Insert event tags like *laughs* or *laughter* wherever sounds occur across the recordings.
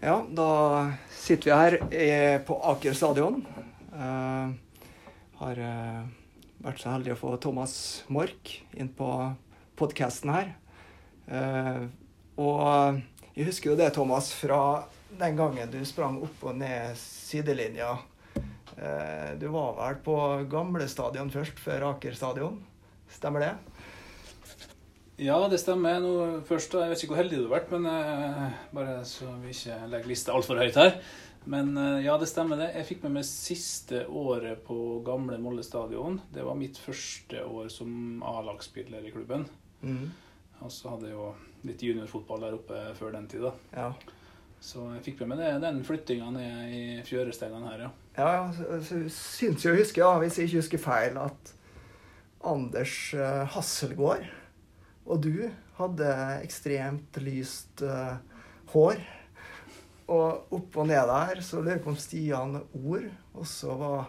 Ja, da sitter vi her på Aker stadion. Uh, har uh, vært så heldig å få Thomas Mork inn på podkasten her. Uh, og jeg husker jo det, Thomas, fra den gangen du sprang opp og ned sidelinja. Eh, du var vel på gamle stadion først, før Aker stadion. Stemmer det? Ja, det stemmer. Nå, først, Jeg vet ikke hvor heldig du har vært, men eh, bare så vi ikke legger lista altfor høyt her. Men eh, ja, det stemmer det. Jeg fikk med meg siste året på gamle Molle stadion. Det var mitt første år som A-lagsspiller i klubben. Mm. Og så hadde jeg jo litt juniorfotball der oppe før den tid. Ja. Så jeg fikk med meg det, den flyttinga ned i fjøresteinene her, ja. Ja, ja, syns jeg å huske, ja, hvis jeg ikke husker feil, at Anders eh, Hasselgaard og du hadde ekstremt lyst uh, hår. Og opp og ned der så lurer jeg på om Stian Ord også var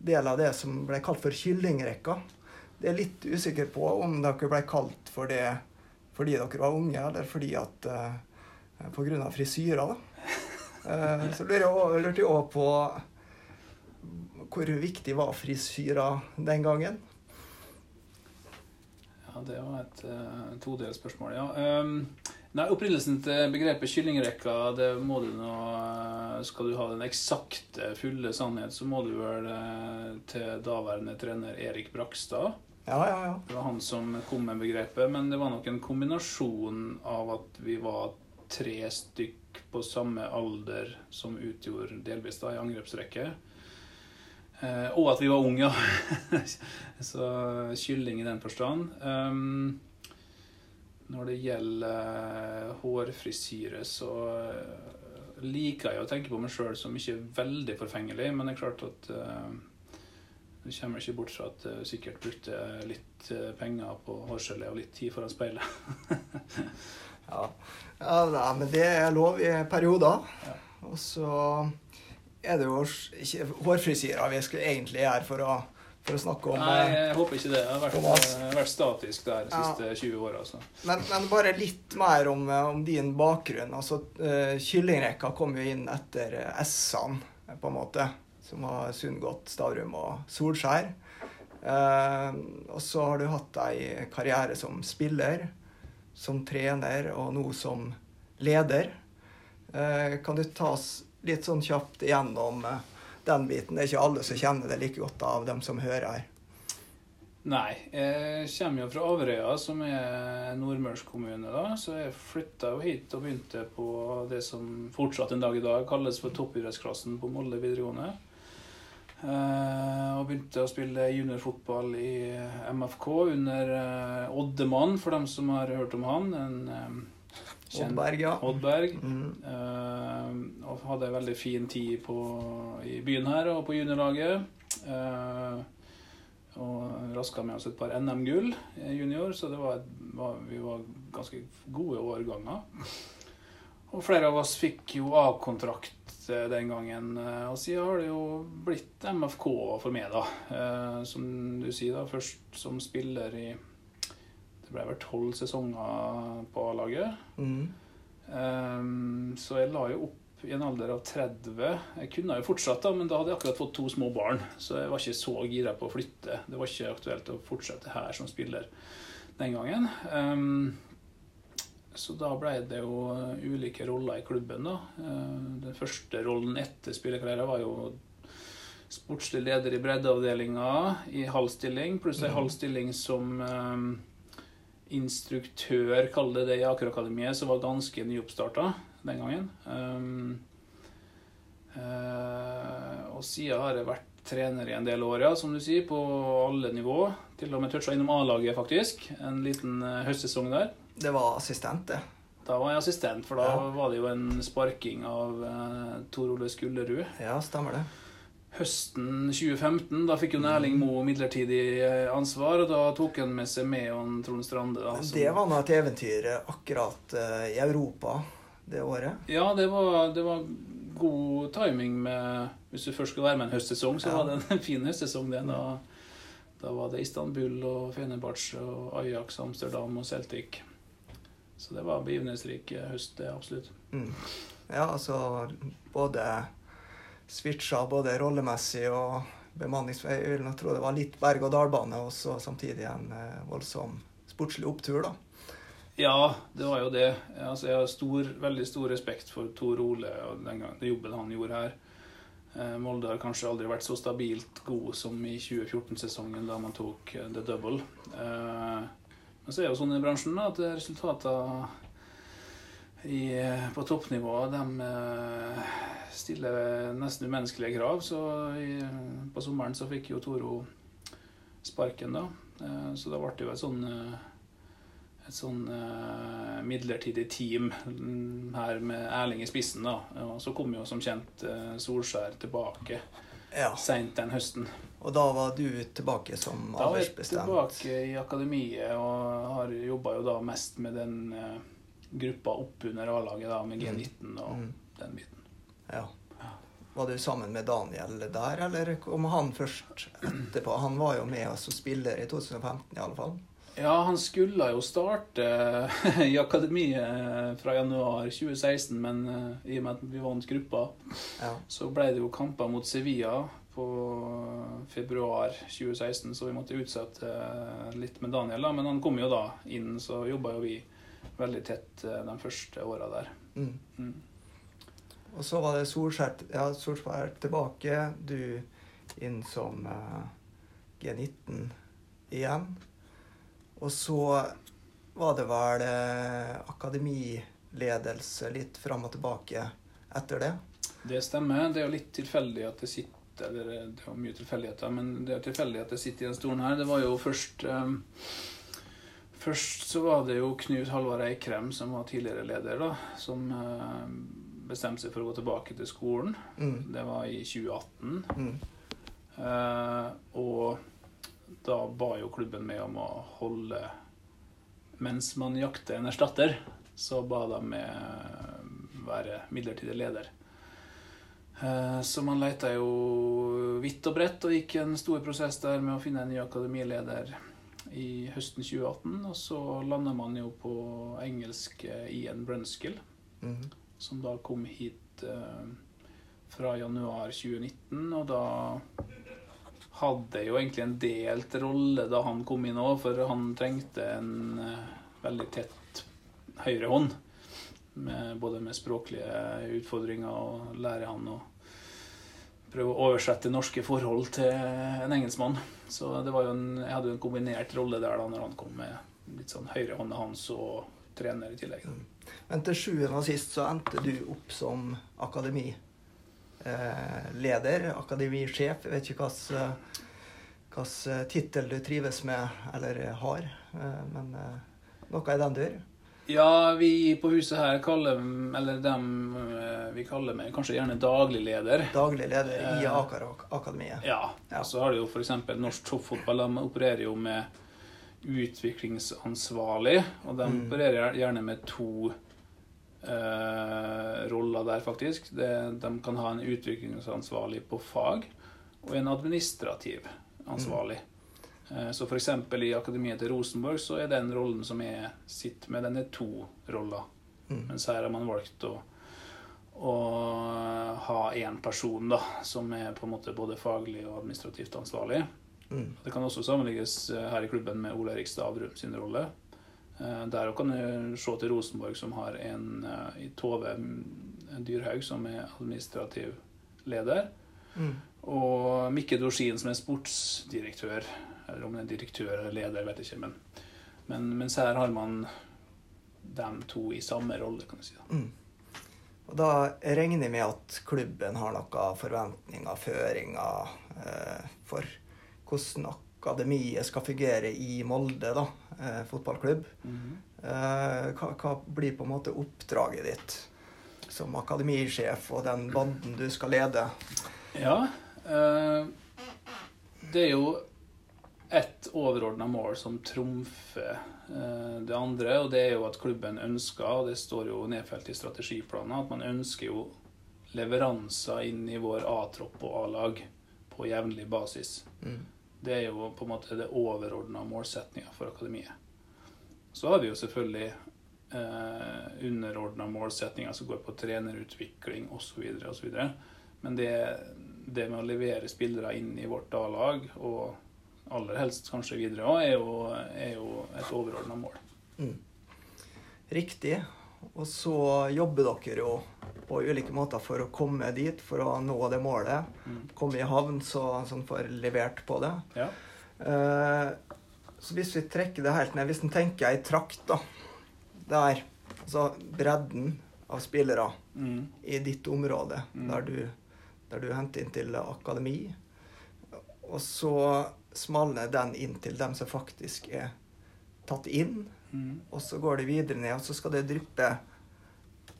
del av det som ble kalt for kyllingrekka. Det er litt usikker på om dere ble kalt for det fordi dere var unge, eller fordi at uh, grunn av frisyrer, da. Uh, så lurte jeg òg på hvor viktig var frisyra den gangen? Ja, det var et uh, todelt spørsmål, ja. Um, nei, Opprinnelsen til begrepet kyllingrekka, det må du nå eh, Skal du ha den eksakte, fulle sannhet, så må du vel uh, til daværende trener Erik Brakstad. Ja, ja, ja. Det var han som kom med begrepet, men det var nok en kombinasjon av at vi var tre stykk på samme alder som utgjorde delvis da i angrepsrekke. Eh, og at vi var unge, ja. *laughs* Så kylling i den forstand. Um, når det gjelder hårfrisyre, så eh, liker jeg å tenke på meg sjøl som ikke veldig forfengelig, men det er klart at uh, kommer ikke bort fra at du sikkert brukte litt eh, penger på hårgelé og litt tid foran speilet. *laughs* ja. ja men det er lov i perioder. Ja. Og så er det jo ikke hårfrisyrer vi skulle egentlig gjøre for å, for å snakke om Nei, eh, jeg håper ikke det. Jeg har vært, eh, vært statisk der de Ja. siste 20 åra. Altså. men, men bare litt mer om, eh, om din bakgrunn. Altså, uh, Kyllingrekka kom jo inn etter eh, S-ene, eh, på en måte. Som var Sundgodt, Stavrum og Solskjær. Uh, og så har du hatt ei karriere som spiller, som trener og nå som leder. Uh, kan du ta oss litt sånn kjapt igjennom eh, den biten? Det er ikke alle som kjenner det like godt av dem som hører her. Nei, jeg kommer jo fra Averøya, som er nordmørsk kommune. da, Så jeg flytta jo hit og begynte på det som fortsatt en dag i dag kalles for toppidrettsklassen på Molde videregående. Eh, og begynte å spille juniorfotball i MFK under eh, Oddemann, for dem som har hørt om han. En Oddberg, ja. Oddberg. Mm. Uh, og hadde en veldig fin tid på, i byen her og på juniorlaget. Uh, og raska med oss et par NM-gull i junior, så det var, var, vi var ganske gode årganger. Og flere av oss fikk jo A-kontrakt eh, den gangen. Og siden har det jo blitt MFK for meg, da. Uh, Som du sier, da. Først som spiller i Det ble vel tolv sesonger på A-laget. Mm. Um, så jeg la jo opp i en alder av 30. Jeg kunne jo fortsatt, da, men da hadde jeg akkurat fått to små barn. Så jeg var ikke så gira på å flytte. Det var ikke aktuelt å fortsette her som spiller den gangen. Um, så da ble det jo ulike roller i klubben, da. Ehm, den første rollen etter spillekarrieren var jo sportslig leder i breddeavdelinga i halv stilling, pluss ei halv stilling som instruktør, kall det det, i Akerakademiet, som var ganske nyoppstarta den gangen. Um, uh, og siden har jeg vært trener i en del år, ja, som du sier, på alle nivå. Til og med toucha innom A-laget, faktisk. En liten eh, høstsesong der. Det var assistent, det. Da var jeg assistent, for da Ja. var det jo en sparking av uh, Tor Ole Skullerud. Ja, stemmer det. Høsten 2015, da fikk jo Erling Moe midlertidig eh, ansvar, og da tok han med seg med han Trond Strande. Som- Det var nå et eventyr eh, akkurat eh, i Europa det året. Ja, det var, det var god timing med Hvis du først skal være med en høstsesong, så Ja. var det en *laughs* fin høstsesong. det. Da, da var det Istanbul og Fenerbahçe og Ajax, Amsterdam og Celtic. Så det var begivenhetsrik høst, det absolutt. Mm. Ja, altså både switcha både rollemessig og bemanningsvei. Jeg vil tro det var litt berg-og-dal-bane, og så samtidig en eh, voldsom sportslig opptur, da. Ja, det var jo det. Altså, jeg har stor, veldig stor respekt for Tor Ole og den, gang, jobben han gjorde her. Eh, Molde har kanskje aldri vært så stabilt god som i 2014-sesongen, da man tok eh, the double. Men så er jo sånn i bransjen da, at resultatene i, på toppnivå de eh, stiller nesten umenneskelige krav. Så i, på sommeren så fikk jo Toro sparken, da. Eh, så da ble det jo et sånn eh, et sånn eh, midlertidig team mm, her med Erling i spissen. da. Og så kom jo som kjent eh, Solskjær tilbake Ja. seint den høsten. Og da var du tilbake som Da var jeg tilbake i akademiet og har jobba jo da mest med den eh, gruppa oppunder A-laget, da, med G19 og Mm. den biten. Ja. Var du sammen med Daniel der, eller kom han først etterpå? Han var jo med oss som spiller i 2015 i alle fall. Ja, han skulle jo starte i akademiet fra januar 2016, men eh, i og med at vi vant gruppa, Ja. så ble det jo kamper mot Sevilla på februar 2016, så vi måtte utsette eh, litt med Daniel. da, Men han kom jo da inn, så jobba jo vi veldig tett eh, de første åra der. Mm. Mm. Og så var det Solskjær, ja, Solskjær tilbake, du inn som eh, G19 igjen. Og så var det vel eh, akademiledelse litt fram og tilbake etter det. Det stemmer. Det er jo litt tilfeldig at det sitter eller Det er mye tilfeldigheter, men det er tilfeldig at det sitter i den stolen her. Det var jo først eh, Først så var det jo Knut Halvard Eikrem, som var tidligere leder, da, som eh, bestemte seg for å gå tilbake til skolen. Mm. Det var i 2018. Mm. Eh, og da ba jo klubben med om å holde Mens man jakter en erstatter, så ba de med være midlertidig leder. Eh, så man leita jo vidt og bredt og gikk en stor prosess der med å finne en ny akademileder i høsten 2018. Og så landa man jo på engelsk Ian Brunskill Mm. som da kom hit eh, fra januar 2019, og da hadde jo egentlig en delt rolle da han kom inn òg, for han trengte en eh, veldig tett høyre hånd. Med, både med språklige utfordringer og lære han å prøve å oversette norske forhold til en engelskmann. Så en, jeg hadde jo en kombinert rolle der da når han kom med litt sånn høyrehånda hans og trener i tillegg. Men til sjuende og sist så endte du opp som akademileder, akademisjef. Jeg vet ikke hvilken tittel du trives med eller har, eh, men eh, noe i den dur. Ja, vi på huset her kaller Eller dem eh, vi kaller meg kanskje gjerne daglig leder. Daglig leder i Eh, Akar Akademiet. Ja. Ja. Og så har du jo f.eks. norsk toppfotball. De opererer jo med utviklingsansvarlig, og de Mm. opererer gjerne med to eh, roller der, faktisk. Det, de kan ha en utviklingsansvarlig på fag og en administrativ ansvarlig. Eh, Så f.eks. i Akademiet til Rosenborg så er den rollen som jeg sitter med, den er to roller. Mm. Mens her har man valgt å, å ha én person da, som er på en måte både faglig og administrativt ansvarlig. Mm. Det kan også sammenlignes eh, her i klubben med Ole Erik Stavrum sin rolle. Eh, Der kan du se til Rosenborg, som har en eh, i Tove Dyrhaug, som er administrativ leder. Mm. Og Mikke Dorsin, som er sportsdirektør. Eller om det er direktør eller leder, vet jeg ikke. Men, men, mens her har man dem to i samme rolle, kan du si. da. Mm. Og da regner jeg med at klubben har noen forventninger, føringer, eh, for hvordan akademiet skal fungere i Molde, da, eh, fotballklubb. Eh, hva, hva blir på en måte oppdraget ditt som akademisjef og den banden du skal lede? Ja. eh, det er jo ett overordna mål som trumfer eh, det andre, og det er jo at klubben ønsker, og det står jo nedfelt i strategiplanen, at man ønsker jo leveranser inn i vår A-tropp og A-lag på jevnlig basis. Mm. Det er jo på en måte det overordna målsettinga for akademiet. Så har vi jo selvfølgelig eh, underordna målsetninger som går på trenerutvikling osv. osv. Men det, det med å levere spillere inn i vårt A-lag, og aller helst kanskje videre òg, er, er, jo et overordna mål. Mm. Riktig. Og så jobber dere jo på ulike måter for å komme dit, for å nå det målet. Mm. Komme i havn så sånn får levert på det. Ja. Uh, så hvis vi trekker det helt ned Hvis en tenker ei trakt, da Der. Altså bredden av spillere mm. i ditt område, mm. der, du, der, du, henter inn til akademi. Og så smalner den inn til dem som faktisk er tatt inn. Mm. Og så går det videre ned, og så skal det dryppe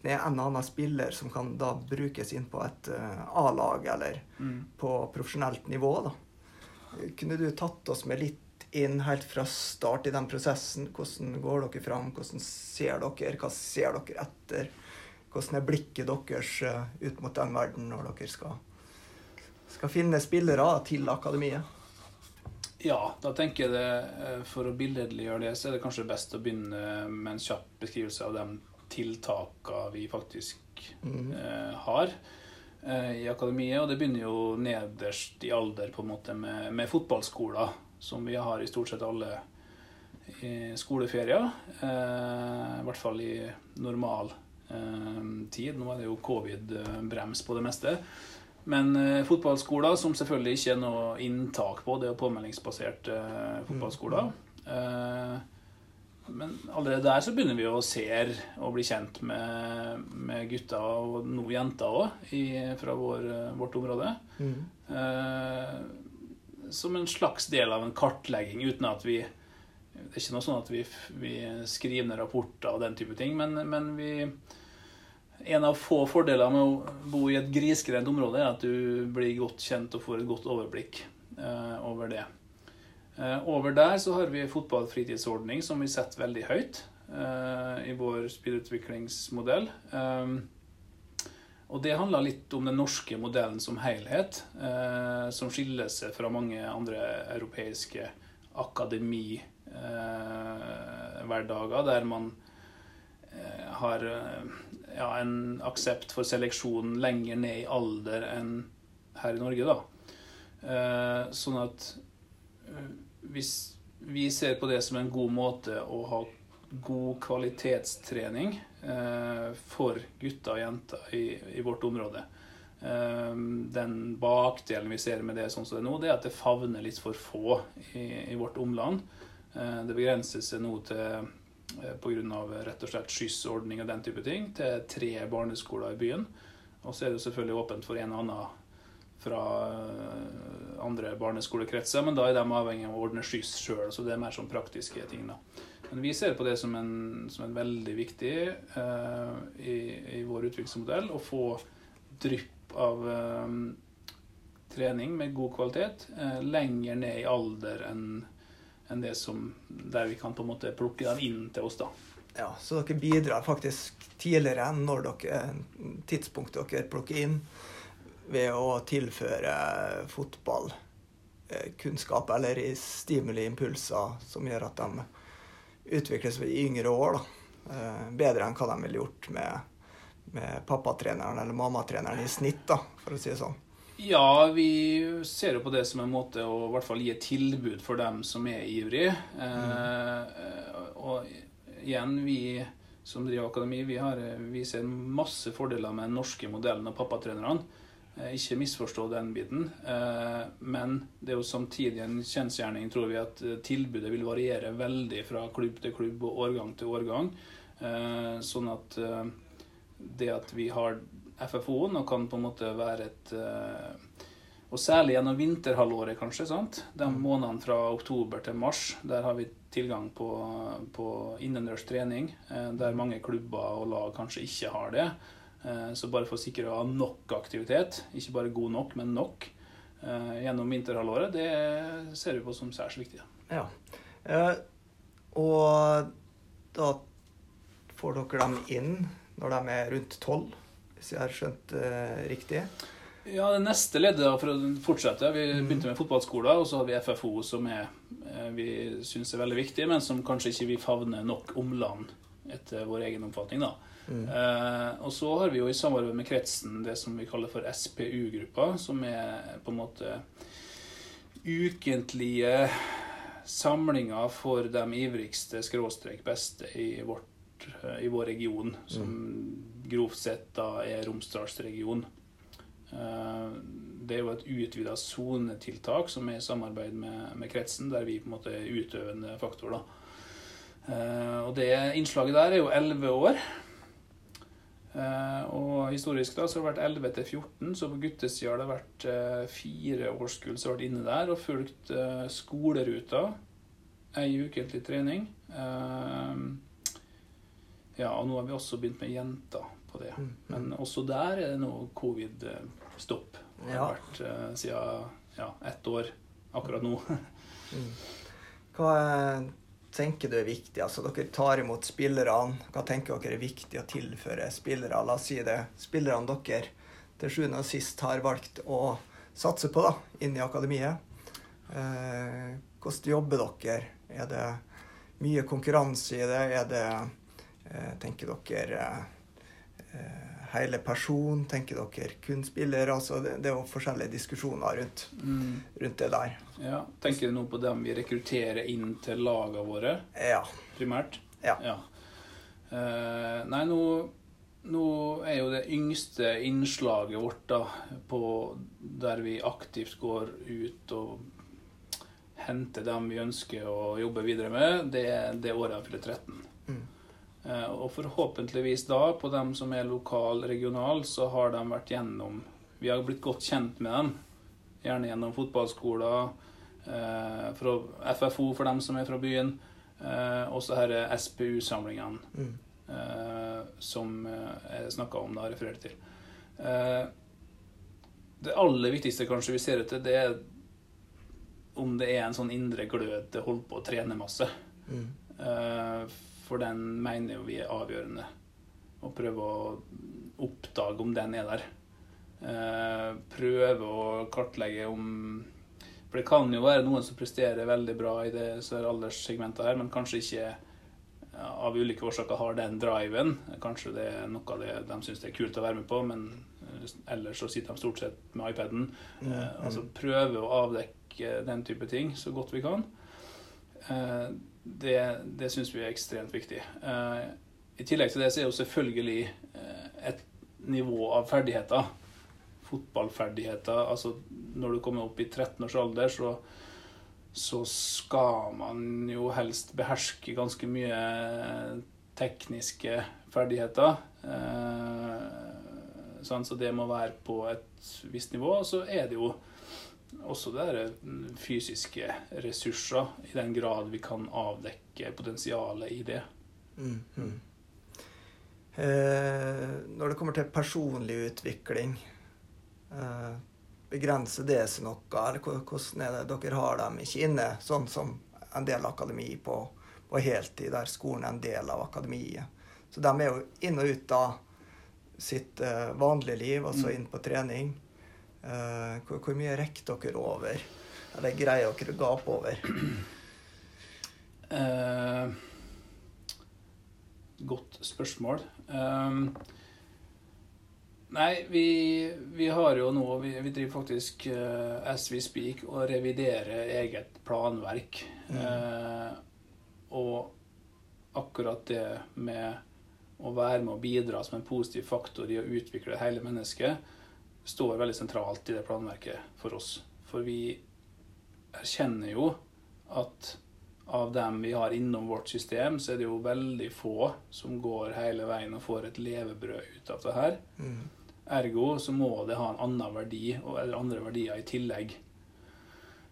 ned en og annen spiller som kan da brukes inn på et uh, A-lag eller mm. på profesjonelt nivå. da. Kunne du tatt oss med litt inn helt fra start i den prosessen? Hvordan går dere fram? Hvordan ser dere? Hva ser dere etter? Hvordan er blikket deres uh, ut mot den verden når dere skal, skal finne spillere til akademiet? Ja, da tenker jeg det eh, for å billedliggjøre det, så er det kanskje best å begynne med en kjapp beskrivelse av de tiltakene vi faktisk mm. eh, har eh, i akademiet. Og det begynner jo nederst i alder på en måte med, med fotballskoler, som vi har i stort sett alle i skoleferier. Eh, I hvert fall i normal eh, tid. Nå er det jo covid-brems på det meste. Men uh, fotballskoler, som selvfølgelig ikke er noe inntak på, det er påmeldingsbaserte uh, fotballskoler. Uh, men allerede der så begynner vi å se og bli kjent med, med gutter og nå jenter òg fra vår, vårt område. Mm. som en slags del av en kartlegging, uten at vi Det er ikke noe sånn at vi, vi skriver ned rapporter og den type ting, men, men vi en av få fordeler med å bo i et grisgrendt område er at du blir godt kjent og får et godt overblikk eh, over det. Eh, over der så har vi fotballfritidsordning som vi setter veldig høyt eh, i vår spillutviklingsmodell. Og det handler litt om den norske modellen som helhet, som skiller seg fra mange andre europeiske akademihverdager, der man har ja, en aksept for seleksjon lenger ned i alder enn her i Norge, da. Eh, sånn at hvis vi ser på det som en god måte å ha god kvalitetstrening for gutter og jenter i, i vårt område. Den bakdelen vi ser med det sånn som det er nå, det er at det favner litt for få i, i vårt omland. Det begrenser seg nå til Eh, pga. rett og slett skyssordning og den type ting, til tre barneskoler i byen. Og så er det selvfølgelig åpent for en og annen fra eh, andre barneskolekretser, men da er de avhengig av å ordne skyss sjøl. Så det er mer sånn praktiske ting. da. Men vi ser på det som en, som en veldig viktig uh, i, i, vår utviklingsmodell å få drypp av um, trening med god kvalitet uh, lenger ned i alder enn enn det som, der vi kan på en måte plukke dem inn til oss. da. Ja, Så dere bidrar faktisk tidligere enn når dere, tidspunktet dere plukker inn, ved å tilføre fotballkunnskap eh, eller stimuli, impulser, som gjør at de utvikles i yngre år. da. Eh, bedre enn hva de ville gjort med, med pappatreneren eller mammatreneren i snitt, da, for å si det sånn. Ja, vi ser jo på det som en måte å i hvert fall gi et tilbud for dem som er ivrige. Mm. Og igjen, vi som driver akademi, vi, har, vi ser masse fordeler med den norske modellen og pappatrenerne. Eh, ikke misforstå den biten. Eh, men det er jo samtidig en kjensgjerning, tror vi, at tilbudet vil variere veldig fra klubb til klubb og årgang til årgang. Sånn at det at vi har FFO-en og kan på en måte være et eh, Og særlig gjennom vinterhalvåret, kanskje. sant? De mm. månedene fra oktober til mars, der har vi tilgang på, på innendørs trening, eh, der mange klubber og lag kanskje ikke har det. Eh, så bare for å sikre å ha nok aktivitet, ikke bare god nok, men nok, gjennom vinterhalvåret, det ser vi på som særs viktig. Ja. Og da får dere dem inn når de er rundt tolv? Hvis jeg har skjønt uh, riktig? Ja, det neste leddet, for å fortsette Vi mm. begynte med fotballskoler, og så har vi FFO, som er, eh, vi syns er veldig viktig, men som kanskje ikke vi favner nok omland etter vår egen oppfatning. da. Mm. Eh, og så har vi jo i samarbeid med kretsen det som vi kaller for SPU-gruppa, som er på en måte ukentlige samlinger for de ivrigste skråstrek beste i, vårt, i vår region, som grovt sett da er Romsdalsregion. Eh, Det er jo et utvida sonetiltak som er i samarbeid med, med kretsen, der vi på en måte er utøvende faktor. da. Eh, Og det innslaget der er jo 11 år. Eh, og historisk da så har det vært 11 til 14, så på guttesida har det vært fire årskull som har vært inne der og fulgt skoleruta. Ei ukentlig trening. Ja, og nå har vi også begynt med jenter på det. Mm. Men også der er det nå covid-stopp. Det har vært uh, siden ja, ett år akkurat nå. *laughs* Mm. Hva eh, tenker du er viktig? Altså, dere tar imot spillerne. Hva tenker dere er viktig å tilføre spillere? La oss si det. Spillerne dere til sjuende og sist har valgt å satse på da, inn i akademiet. Eh, hvordan jobber dere? Er det mye konkurranse i det? Er det, tenker dere eh, hele person? Tenker dere kun spiller? Altså, det, det er jo forskjellige diskusjoner rundt, Mm. rundt det der. Ja, Tenker du nå på dem vi rekrutterer inn til lagene våre, Ja. primært? Ja. Eh, nei, nå, nå er jo det yngste innslaget vårt da, på der vi aktivt går ut og henter dem vi ønsker å jobbe videre med, det er det året jeg fyller 13. Eh, og forhåpentligvis da, på dem som er lokal, regional, så har de vært gjennom Vi har blitt godt kjent med dem. Gjerne gjennom fotballskoler, eh, fra FFO for dem som er fra byen. Eh, og så er SPU-samlingene Mm. eh, som jeg snakka om da, refererte til. Eh, det aller viktigste kanskje vi ser etter, det er om det er en sånn indre glød til å holde på å trene masse. Mm. Eh, for den mener jo vi er avgjørende. Å prøve å oppdage om den er der. Eh, prøve å kartlegge om For det kan jo være noen som presterer veldig bra i det så er alderssegmentet her, men kanskje ikke av ulike årsaker har den driven. Kanskje det er noe av det de syns er kult å være med på, men eh, ellers så sitter de stort sett med iPaden. Mm, mm. altså prøve å avdekke den type ting så godt vi kan. Eh, det det syns vi er ekstremt viktig. Eh, I tillegg til det så er jo selvfølgelig eh, et nivå av ferdigheter. Fotballferdigheter. Altså når du kommer opp i 13 års alder, så, så skal man jo helst beherske ganske mye tekniske ferdigheter. Sånn, så det må være på et visst nivå. Og så er det jo også det der fysiske ressurser, i den grad vi kan avdekke potensialet i det. Mm. -hmm. Eh, når det kommer til personlig utvikling, eh, begrenser det seg noe? Eller hvordan er det dere har dem ikke inne, sånn som en del akademi på, på heltid, der skolen er en del av akademiet? Så de er jo inn og ut av sitt eh, vanlige liv, og så Mm. inn på trening. Eh, hvor, hvor mye rekker dere over? Eller greier dere å gape over? Uh, godt spørsmål. Uh, nei, vi, vi har jo nå Vi, vi driver faktisk uh, as we speak og reviderer eget planverk. Eh, og akkurat det med å være med og bidra som en positiv faktor i å utvikle hele mennesket, står veldig sentralt i det planverket for oss. For vi erkjenner jo at av dem vi har innom vårt system, så er det jo veldig få som går hele veien og får et levebrød ut av det her. Mm. Ergo så må det ha en annen verdi, eller andre verdier i tillegg.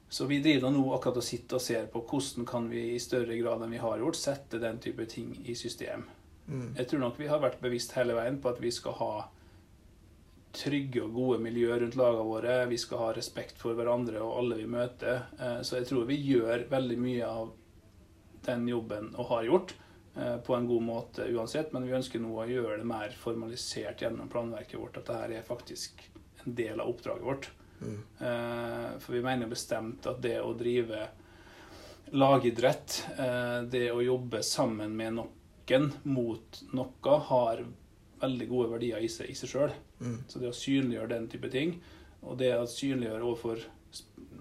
Så vi driver nå akkurat og sitter og ser på hvordan kan vi i større grad enn vi har gjort, sette den type ting i system. Mm. Jeg tror nok vi har vært bevisst hele veien på at vi skal ha trygge og gode miljøer rundt lagene våre. Vi skal ha respekt for hverandre og alle vi møter. Eh, Så jeg tror vi gjør veldig mye av den jobben og har gjort eh, på en god måte uansett, men vi ønsker nå å gjøre det mer formalisert gjennom planverket vårt, at dette er faktisk en del av oppdraget vårt. Mm. Eh, For vi mener bestemt at det å drive lagidrett, det å jobbe sammen med noen mot noe har veldig gode verdier i seg i seg sjøl. Mm. Så det å synliggjøre den type ting, og det å synliggjøre overfor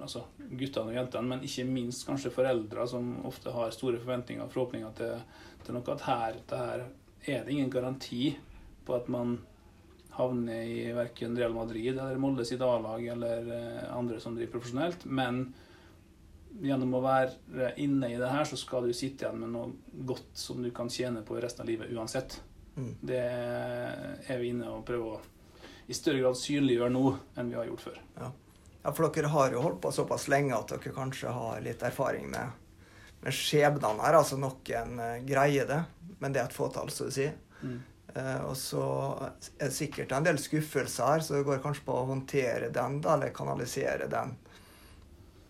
altså, guttene og jentene, men ikke minst kanskje foreldre som ofte har store forventninger og forhåpninger til, til noe, at her, her er det ingen garanti på at man havner i verken Real Madrid eller Molde sitt A-lag eller eh, andre som driver profesjonelt. Men gjennom å være inne i det her, så skal du sitte igjen med noe godt som du kan tjene på resten av livet uansett. Mm. Det er vi inne og prøver å i større grad synliggjøre nå enn vi har gjort før. Ja. ja, for dere har jo holdt på såpass lenge at dere kanskje har litt erfaring med, med skjebnene her. Altså noen en greier det, men det er et fåtall, så å si. Mm. Eh, og så er det sikkert en del skuffelser her, så det går kanskje på å håndtere den, da, eller kanalisere den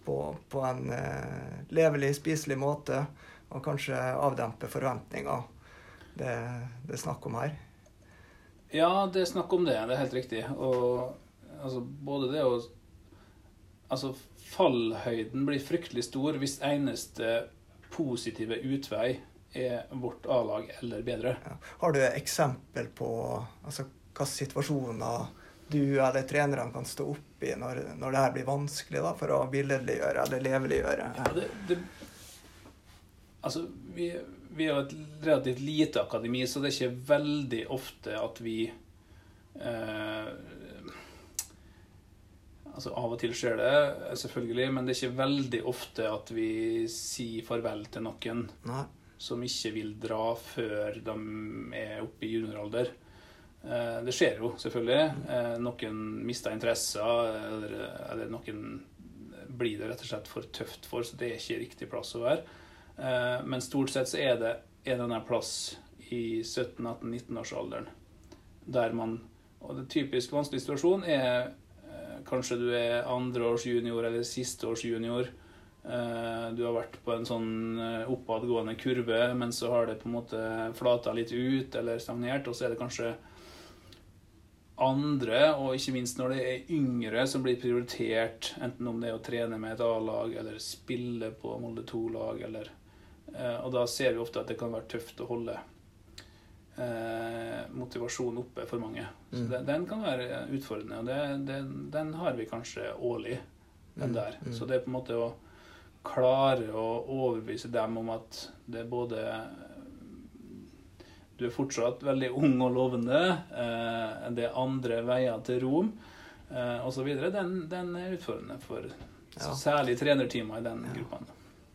på, på en eh, levelig, spiselig måte. Og kanskje avdempe forventninger. Det, det er snakk om her. Ja, det er snakk om det. Det er helt riktig. Og altså, både det å Altså, fallhøyden blir fryktelig stor hvis eneste positive utvei er vårt A-lag eller bedre. Ja. Har du eksempel på altså, hvilke situasjoner du eller trenerne kan stå opp i når, når det her blir vanskelig, da, for å billedliggjøre eller leveliggjøre? Ja, det, det, altså, vi, vi er et relativt lite akademi, så det er ikke veldig ofte at vi eh, Altså Av og til skjer det, selvfølgelig, men det er ikke veldig ofte at vi sier farvel til noen Nei. som ikke vil dra før de er oppe i junioralder. Eh, Det skjer jo, selvfølgelig. Eh, Noen mister interesser, eller, eller noen blir det rett og slett for tøft for, så det er ikke riktig plass å være. Eh, Men stort sett så er det en eller annen plass i 17-18-19-årsalderen der man Og det typisk vanskelige situasjon er eh, kanskje du er andreårsjunior eller sisteårs junior. Eh, Du har vært på en sånn oppadgående kurve, men så har det på en måte flata litt ut eller stagnert, og så er det kanskje andre, og ikke minst når det er yngre, som blir prioritert, enten om det er å trene med et A-lag eller spille på Molde 2-lag, eller Og da ser vi ofte at det kan være tøft å holde eh, motivasjonen oppe for mange. Så Mm. den, kan være utfordrende, og det, den, den har vi kanskje årlig, den Mm, der. mm. Så det er på en måte å klare å overbevise dem om at det er både du er fortsatt veldig ung og lovende. Eh, det er andre veier til Rom eh, osv. Den, den er utfordrende for Ja. særlig trenerteamer i den Ja. gruppen.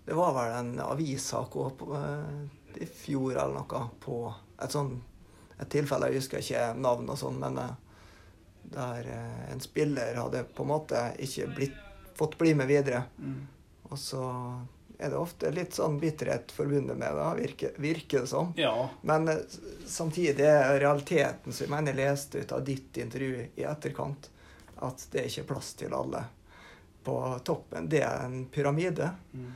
Det var vel en avissak òg eh, i fjor eller noe på et sånn et tilfelle, jeg husker ikke navn og sånn, men eh, der eh, en spiller hadde på en måte ikke blitt, fått bli med videre. Mm. Og så er det ofte litt sånn bitterhet forbundet med det, virker, virker det som. Ja. Men samtidig er realiteten som jeg mener jeg leste ut av ditt intervju i etterkant, at det er ikke plass til alle på toppen. Det er en pyramide. Mm.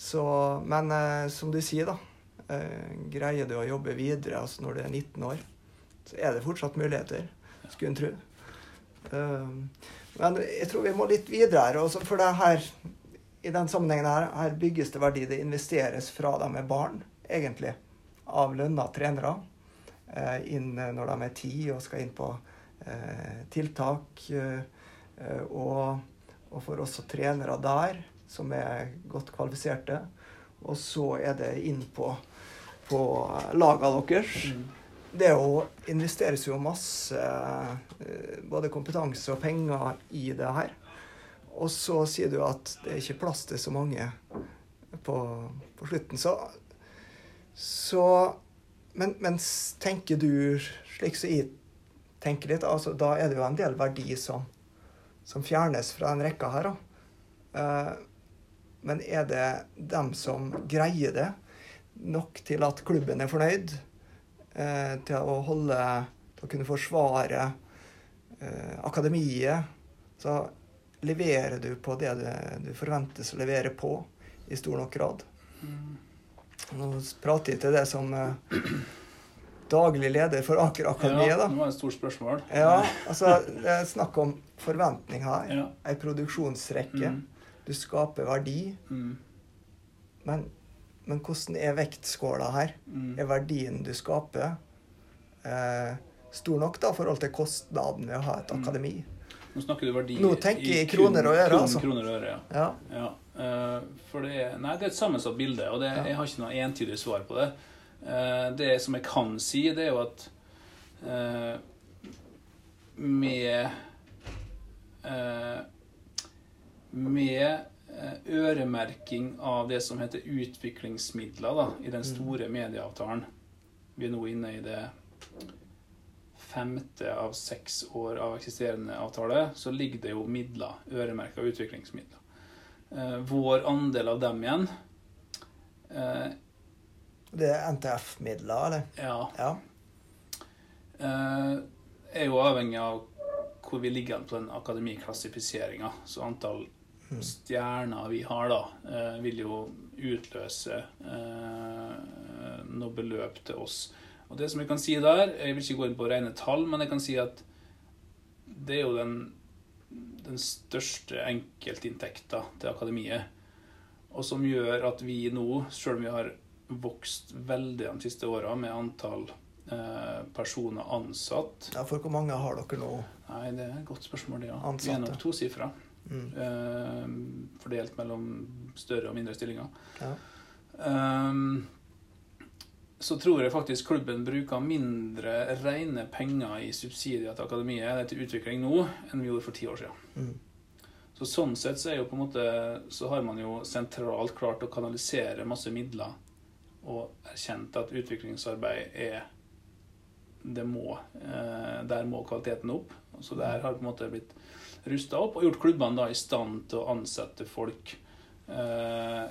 Så, men eh, som du sier, da. Eh, greier du å jobbe videre altså når du er 19 år, så er det fortsatt muligheter, skulle en tro. Eh, men jeg tror vi må litt videre her. Også for det her, i den sammenhengen her, her bygges det verdi. Det investeres fra de er barn, egentlig, av lønna trenere. inn når de er ti og skal inn på eh, tiltak. eh, og, og for også trenere der, som er godt kvalifiserte. Og så er det inn på, på laga deres. Mm. Det jo, investeres jo masse eh, både kompetanse og penger i det her. Og så sier du at det er ikke plass til så mange på, på slutten. Så, så men, men tenker du slik som jeg tenker litt, altså, da er det jo en del verdi som, som fjernes fra den rekka her. Da. Eh, men er det dem som greier det, nok til at klubben er fornøyd? Eh, til å holde Til å kunne forsvare eh, akademiet? Så leverer du på det du, du forventes å levere på i stor nok grad? Mm. Nå prater jeg til det som eh, daglig leder for Aker Akademiet, Ja, det var et stort spørsmål. Ja, altså det er snakk om forventning her. Ja. Ei produksjonsrekke. Mm. Du skaper verdi. Mm. Men, Men hvordan er vektskåla her? Mm. Er verdien du skaper, eh, stor nok da i forhold til kostnaden ved å ha et Mm. akademi? Nå snakker du verdi Nå tenker jeg i kroner og øre, altså. Kroner og øre, ja. Ja. Ja, eh, for det er, nei, det er et sammensatt bilde, og det, Ja. jeg har ikke noe entydig svar på det. Eh, det som jeg kan si, det er jo at eh, med eh, Med eh, øremerking av det som heter utviklingsmidler da, i den store medieavtalen Vi er nå inne i det femte av seks år av eksisterende avtale, så ligger det jo midler, øremerka utviklingsmidler. Eh, vår andel av dem igjen eh, Det er NTF-midler, eller? ja, Ja. er jo avhengig av hvor vi ligger på den akademiklassifiseringa. Så antall Mm. stjerner vi har, da, eh, vil jo utløse eh, noe beløp til oss. Og det som jeg kan si der, jeg vil ikke gå inn på rene tall, men jeg kan si at det er jo den, den største enkeltinntekta til akademiet. Og som gjør at vi nå, selv om vi har vokst veldig de siste åra med antall eh, personer ansatt ja. For hvor mange har dere nå? Nei, det er et godt spørsmål, det, ja. Vi Ansatte. er nok tosifra. Mm. Eh, fordelt mellom større og mindre stillinger. Ja. Ehm, så tror jeg faktisk klubben bruker mindre rene penger i subsidier til akademiet til utvikling nå enn vi gjorde for ti år siden. Mm. Så sånn sett så er jo på en måte Så har man jo sentralt klart å kanalisere masse midler og erkjent at utviklingsarbeid er Det må eh, Der må kvaliteten opp. Så der har det på en måte blitt rusta opp og gjort klubbene da i stand til å ansette folk eh,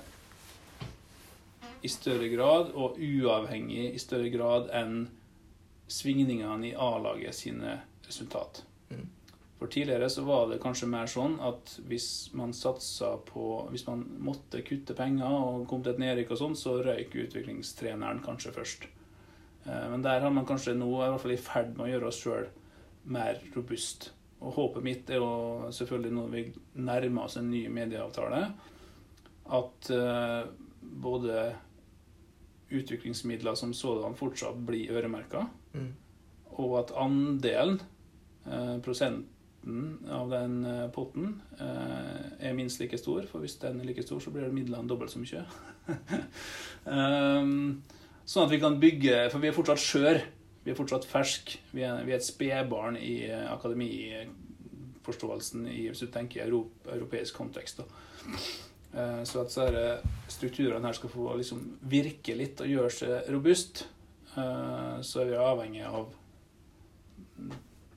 i større grad og uavhengig i større grad enn svingningene i A-laget sine resultat. Mm. For tidligere så var det kanskje mer sånn at hvis man satsa på Hvis man måtte kutte penger og kom til et nedrykk og sånn, så røyk utviklingstreneren kanskje først. Eh, Men der har man kanskje nå i hvert fall i ferd med å gjøre oss sjøl mer robust. Og håpet mitt er jo selvfølgelig når vi nærmer oss en ny medieavtale, at eh, både utviklingsmidler som sådan fortsatt blir øremerka, Mm. og at andelen, eh, prosenten av den eh, potten, er minst like stor. For hvis den er like stor, så blir det midlene dobbelt så mye. um, *laughs* sånn at vi kan bygge For vi er fortsatt skjør. Vi er fortsatt fersk. Vi er, vi er et spedbarn i eh, akademiforståelsen i, hvis du tenker i Europa, europeisk kontekst. Da. Eh, Så at så strukturene her skal få liksom virke litt og gjøre seg robust, eh, så er vi avhengig av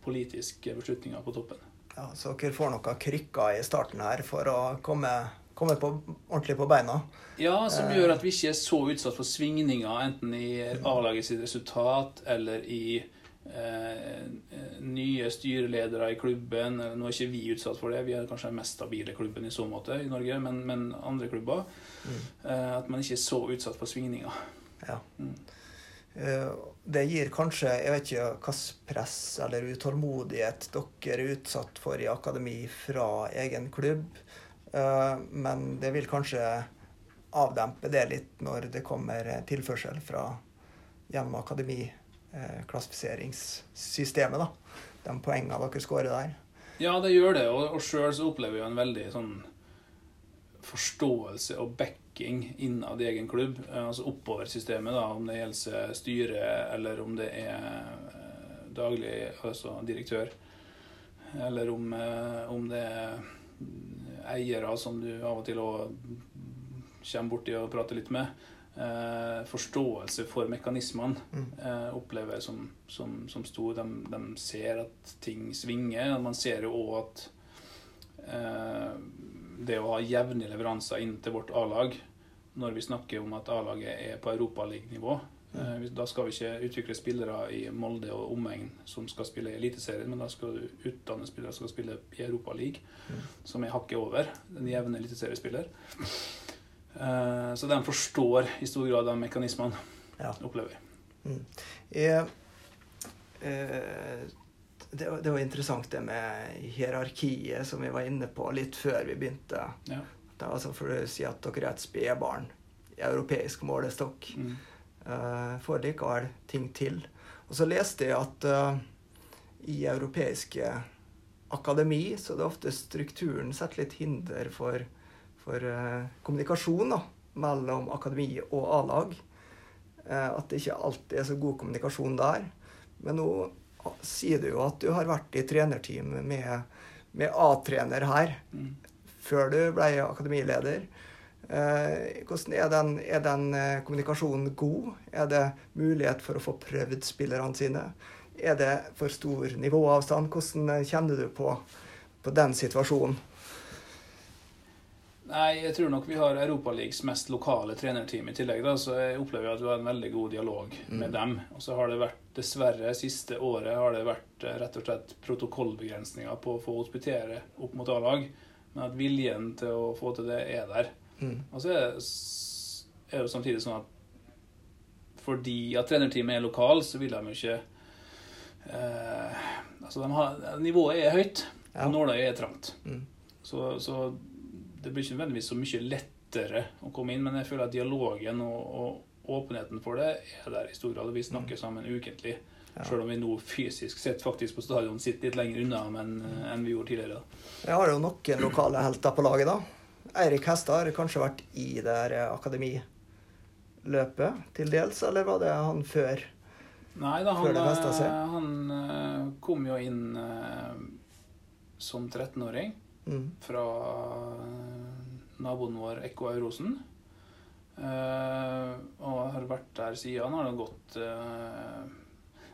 politiske beslutninger på toppen. Ja, så dere får noen krykker i starten her for å komme, komme på, ordentlig på beina. Ja, som gjør at vi ikke er så utsatt for svingninger, enten i A-laget sitt resultat eller i eh, nye styreledere i klubben. Nå er ikke vi utsatt for det, vi er kanskje den mest stabile klubben i så måte i Norge, men, men andre klubber. Eh, at man ikke er så utsatt for svingninger. Ja. Mm. Eh, Det gir kanskje Jeg vet ikke hvilket press eller utålmodighet dere er utsatt for i akademi fra egen klubb, men det vil kanskje avdempe det litt når det kommer tilførsel fra gjennom akademiklassifiseringssystemet, da. De poengene dere scorer der. Ja, det gjør det, og, og sjøl så opplever jeg en veldig sånn forståelse og backing innad i egen klubb. Eh, Altså oppoversystemet, da, om det gjelder styre eller om det er eh, daglig altså direktør. Eller om, eh, om det er eiere som du av og til òg kommer borti og prater litt med. Eh, forståelse for mekanismene Mm. eh, opplever jeg som, som, som stor. De, de ser at ting svinger. Man ser jo òg at eh, det å ha jevne leveranser inn til vårt A-lag, når vi snakker om at A-laget er på europalignivå Da skal vi ikke utvikle spillere i Molde og omegn som skal spille i Eliteserien, men da skal du utdanne spillere som skal spille i Europa League, som er hakket over den jevne eliteseriespiller. Eh, så de forstår i stor grad de mekanismene, Ja. opplever jeg. Mm. Jeg, eh, det, var- det var interessant det med hierarkiet som vi var inne på litt før vi begynte. Ja. Er altså for å si at dere er et spedbarn i europeisk målestokk. Mm. Uh, får likevel ting til. Og så leste jeg at uh, i europeiske akademi så er det ofte strukturen setter litt hinder for, for uh, kommunikasjon da, mellom akademi og A-lag. at det ikke alltid er så god kommunikasjon der. Men nå sier du jo at du har vært i trenerteam med, med A-trener her Mm. før du ble akademileder. Eh, hvordan er den, er den eh, kommunikasjonen god? Er det mulighet for å få prøvd spillerne sine? Er det for stor nivåavstand? Hvordan eh, kjenner du på, på den situasjonen? Nei, jeg tror nok vi har Europaligas mest lokale trenerteam i tillegg. da, Så jeg opplever at vi har en veldig god dialog med Mm. dem. Og så har det vært, dessverre, siste året har det vært rett og slett protokollbegrensninger på å få hospitere opp mot A-lag. Men at viljen til å få til det er der. Mm. Og så er det, jo samtidig sånn at fordi at trenerteamet er lokal, så vil de jo ikke eh, Altså, de har, nivået er høyt, Ja. og nåløyet er trangt. Mm. Så, så det blir ikke nødvendigvis så mye lettere å komme inn, men jeg føler at dialogen og, og åpenheten for det er der i stor grad. Vi snakker sammen ukentlig. Mm. Ja. Selv om vi nå fysisk sett faktisk på stadion sitter litt lenger unna enn, Mm. enn vi gjorde tidligere. Jeg har jo noen lokale helter på laget, da. Eirik Hestad har kanskje vært i det her eh, akademiløpet til dels, eller var det han før? Nei da, han, eh, han eh, kom jo inn eh, som 13-åring Mm. fra naboen vår Ekko Aurosen. Eh, og har vært der siden. Han har gått eh,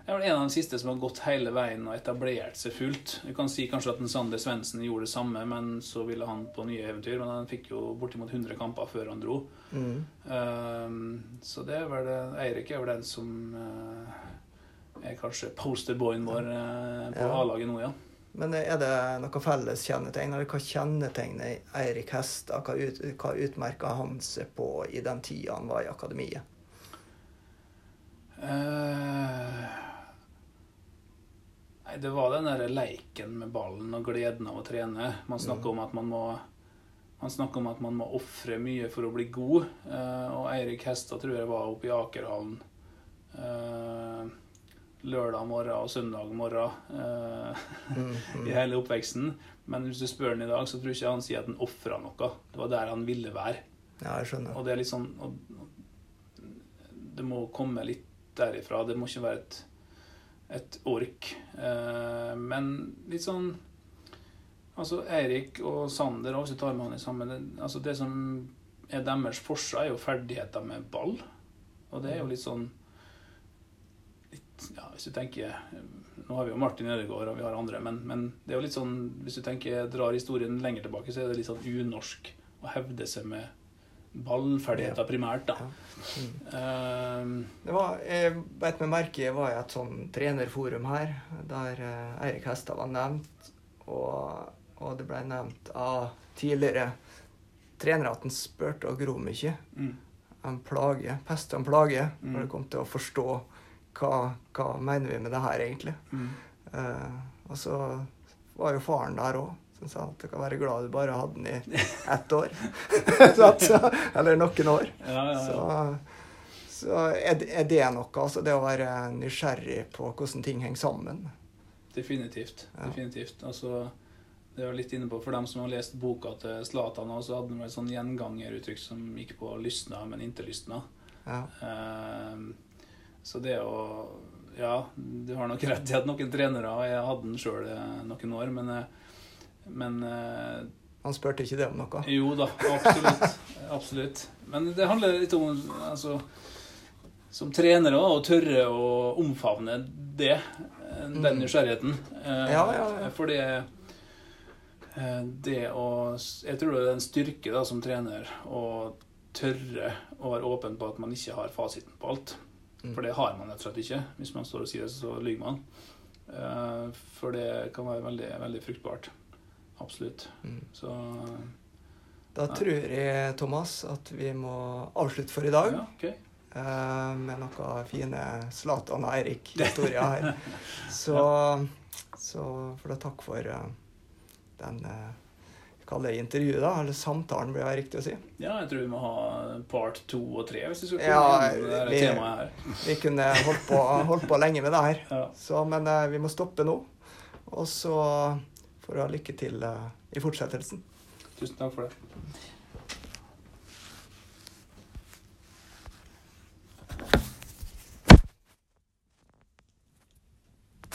er vel en av de siste som har gått hele veien og etablert seg fullt. Vi kan si kanskje at en Sander Svendsen gjorde det samme, men så ville han på nye eventyr. Men han fikk jo bortimot 100 kamper før han dro. Mm. Uh, så det er vel det Eirik er vel den som uh, er kanskje posterboyen vår uh, på Ja. A-laget nå, ja. Men er det noe felles kjennetegn, eller hva kjennetegner Eirik Hestad? Hva, ut, hva utmerka han seg på i den tida han var i akademiet? Eh, Nei, det var den der leiken med ballen og gleden av å trene. Man snakker om at man må man snakker om at man må ofre mye for å bli god. Eh, og Eirik Hestad tror jeg var oppe i Akerhallen eh, lørdag morgen og søndag morgen eh, *laughs* Mm, mm. i hele oppveksten. Men hvis du spør han i dag, så tror jeg ikke han sier at han ofra noe. Det var der han ville være. Ja, jeg skjønner. Og det er litt sånn Det må komme litt derifra. Det må ikke være et, et ork. Eh, men litt sånn Altså, Eirik og Sander, hvis du tar med han sammen altså det som er deres forse, er jo ferdigheter med ball. Og det er jo litt sånn litt, ja, Hvis du tenker Nå har vi jo Martin Ødegaard, og vi har andre, men, men det er jo litt sånn Hvis du tenker, drar historien lenger tilbake, så er det litt sånn unorsk å hevde seg med ballferdigheter primært, da. Ja. Mm. Uh, Det var, jeg beit meg merke jeg var i et sånn trenerforum her, der uh, Eirik Hestad var nevnt. Og, og det ble nevnt av tidligere trenere at han spurte og gro mye. mm, En plage, pest og en plage, Mm. når det kom til å forstå hva, hva mener vi med det her, egentlig. mm. Uh, og så var jo faren der òg. Som sa at du kan være glad du bare hadde den i *laughs* ett år. *laughs* Så *laughs* eller noen år. Ja, ja, ja. Så, så er, det- er det noe, altså det å være nysgjerrig på hvordan ting henger sammen. Definitivt. Definitivt. Altså, det var litt inne på, For dem som har lest boka til Zlatan, så hadde han et sånn gjengangeruttrykk som gikk på 'lysna, men ikke lysna'. Ja. Ehm, så det å Ja, du har nok rett i at noen trenere Jeg hadde den sjøl noen år, men, eh, men uh, Han spurte ikke det om noe. Jo da, absolutt. *laughs* absolutt. Men det handler litt om altså, som trenere å tørre å omfavne det. Den Den Mm. nysgjerrigheten. Eh, Ja, ja, ja. For det, eh, det å Jeg tror det er en styrke da, som trener å tørre å være åpen på at man ikke har fasiten på alt. Mm. For det har man rett og slett ikke. Hvis man står og sier det, så lyver man. Eh, For det kan være veldig, veldig fruktbart. Absolutt. Mm. Så Da ja. tror jeg, Thomas, at vi må avslutte for i dag. Ja, okay. Eh, med noen fine Zlatan og Eirik-historier *laughs* her. Så, så for da takk for den eh, uh, Kall det intervjuet, da. Eller samtalen, blir det riktig å si. Ja, jeg tror vi må ha part to og tre hvis vi skal komme inn det temaet her. vi kunne holdt på, holdt på lenge med det her. *laughs* Ja. Så, men eh, vi må stoppe nå. Og så får du ha lykke til eh, i fortsettelsen. Tusen takk for det.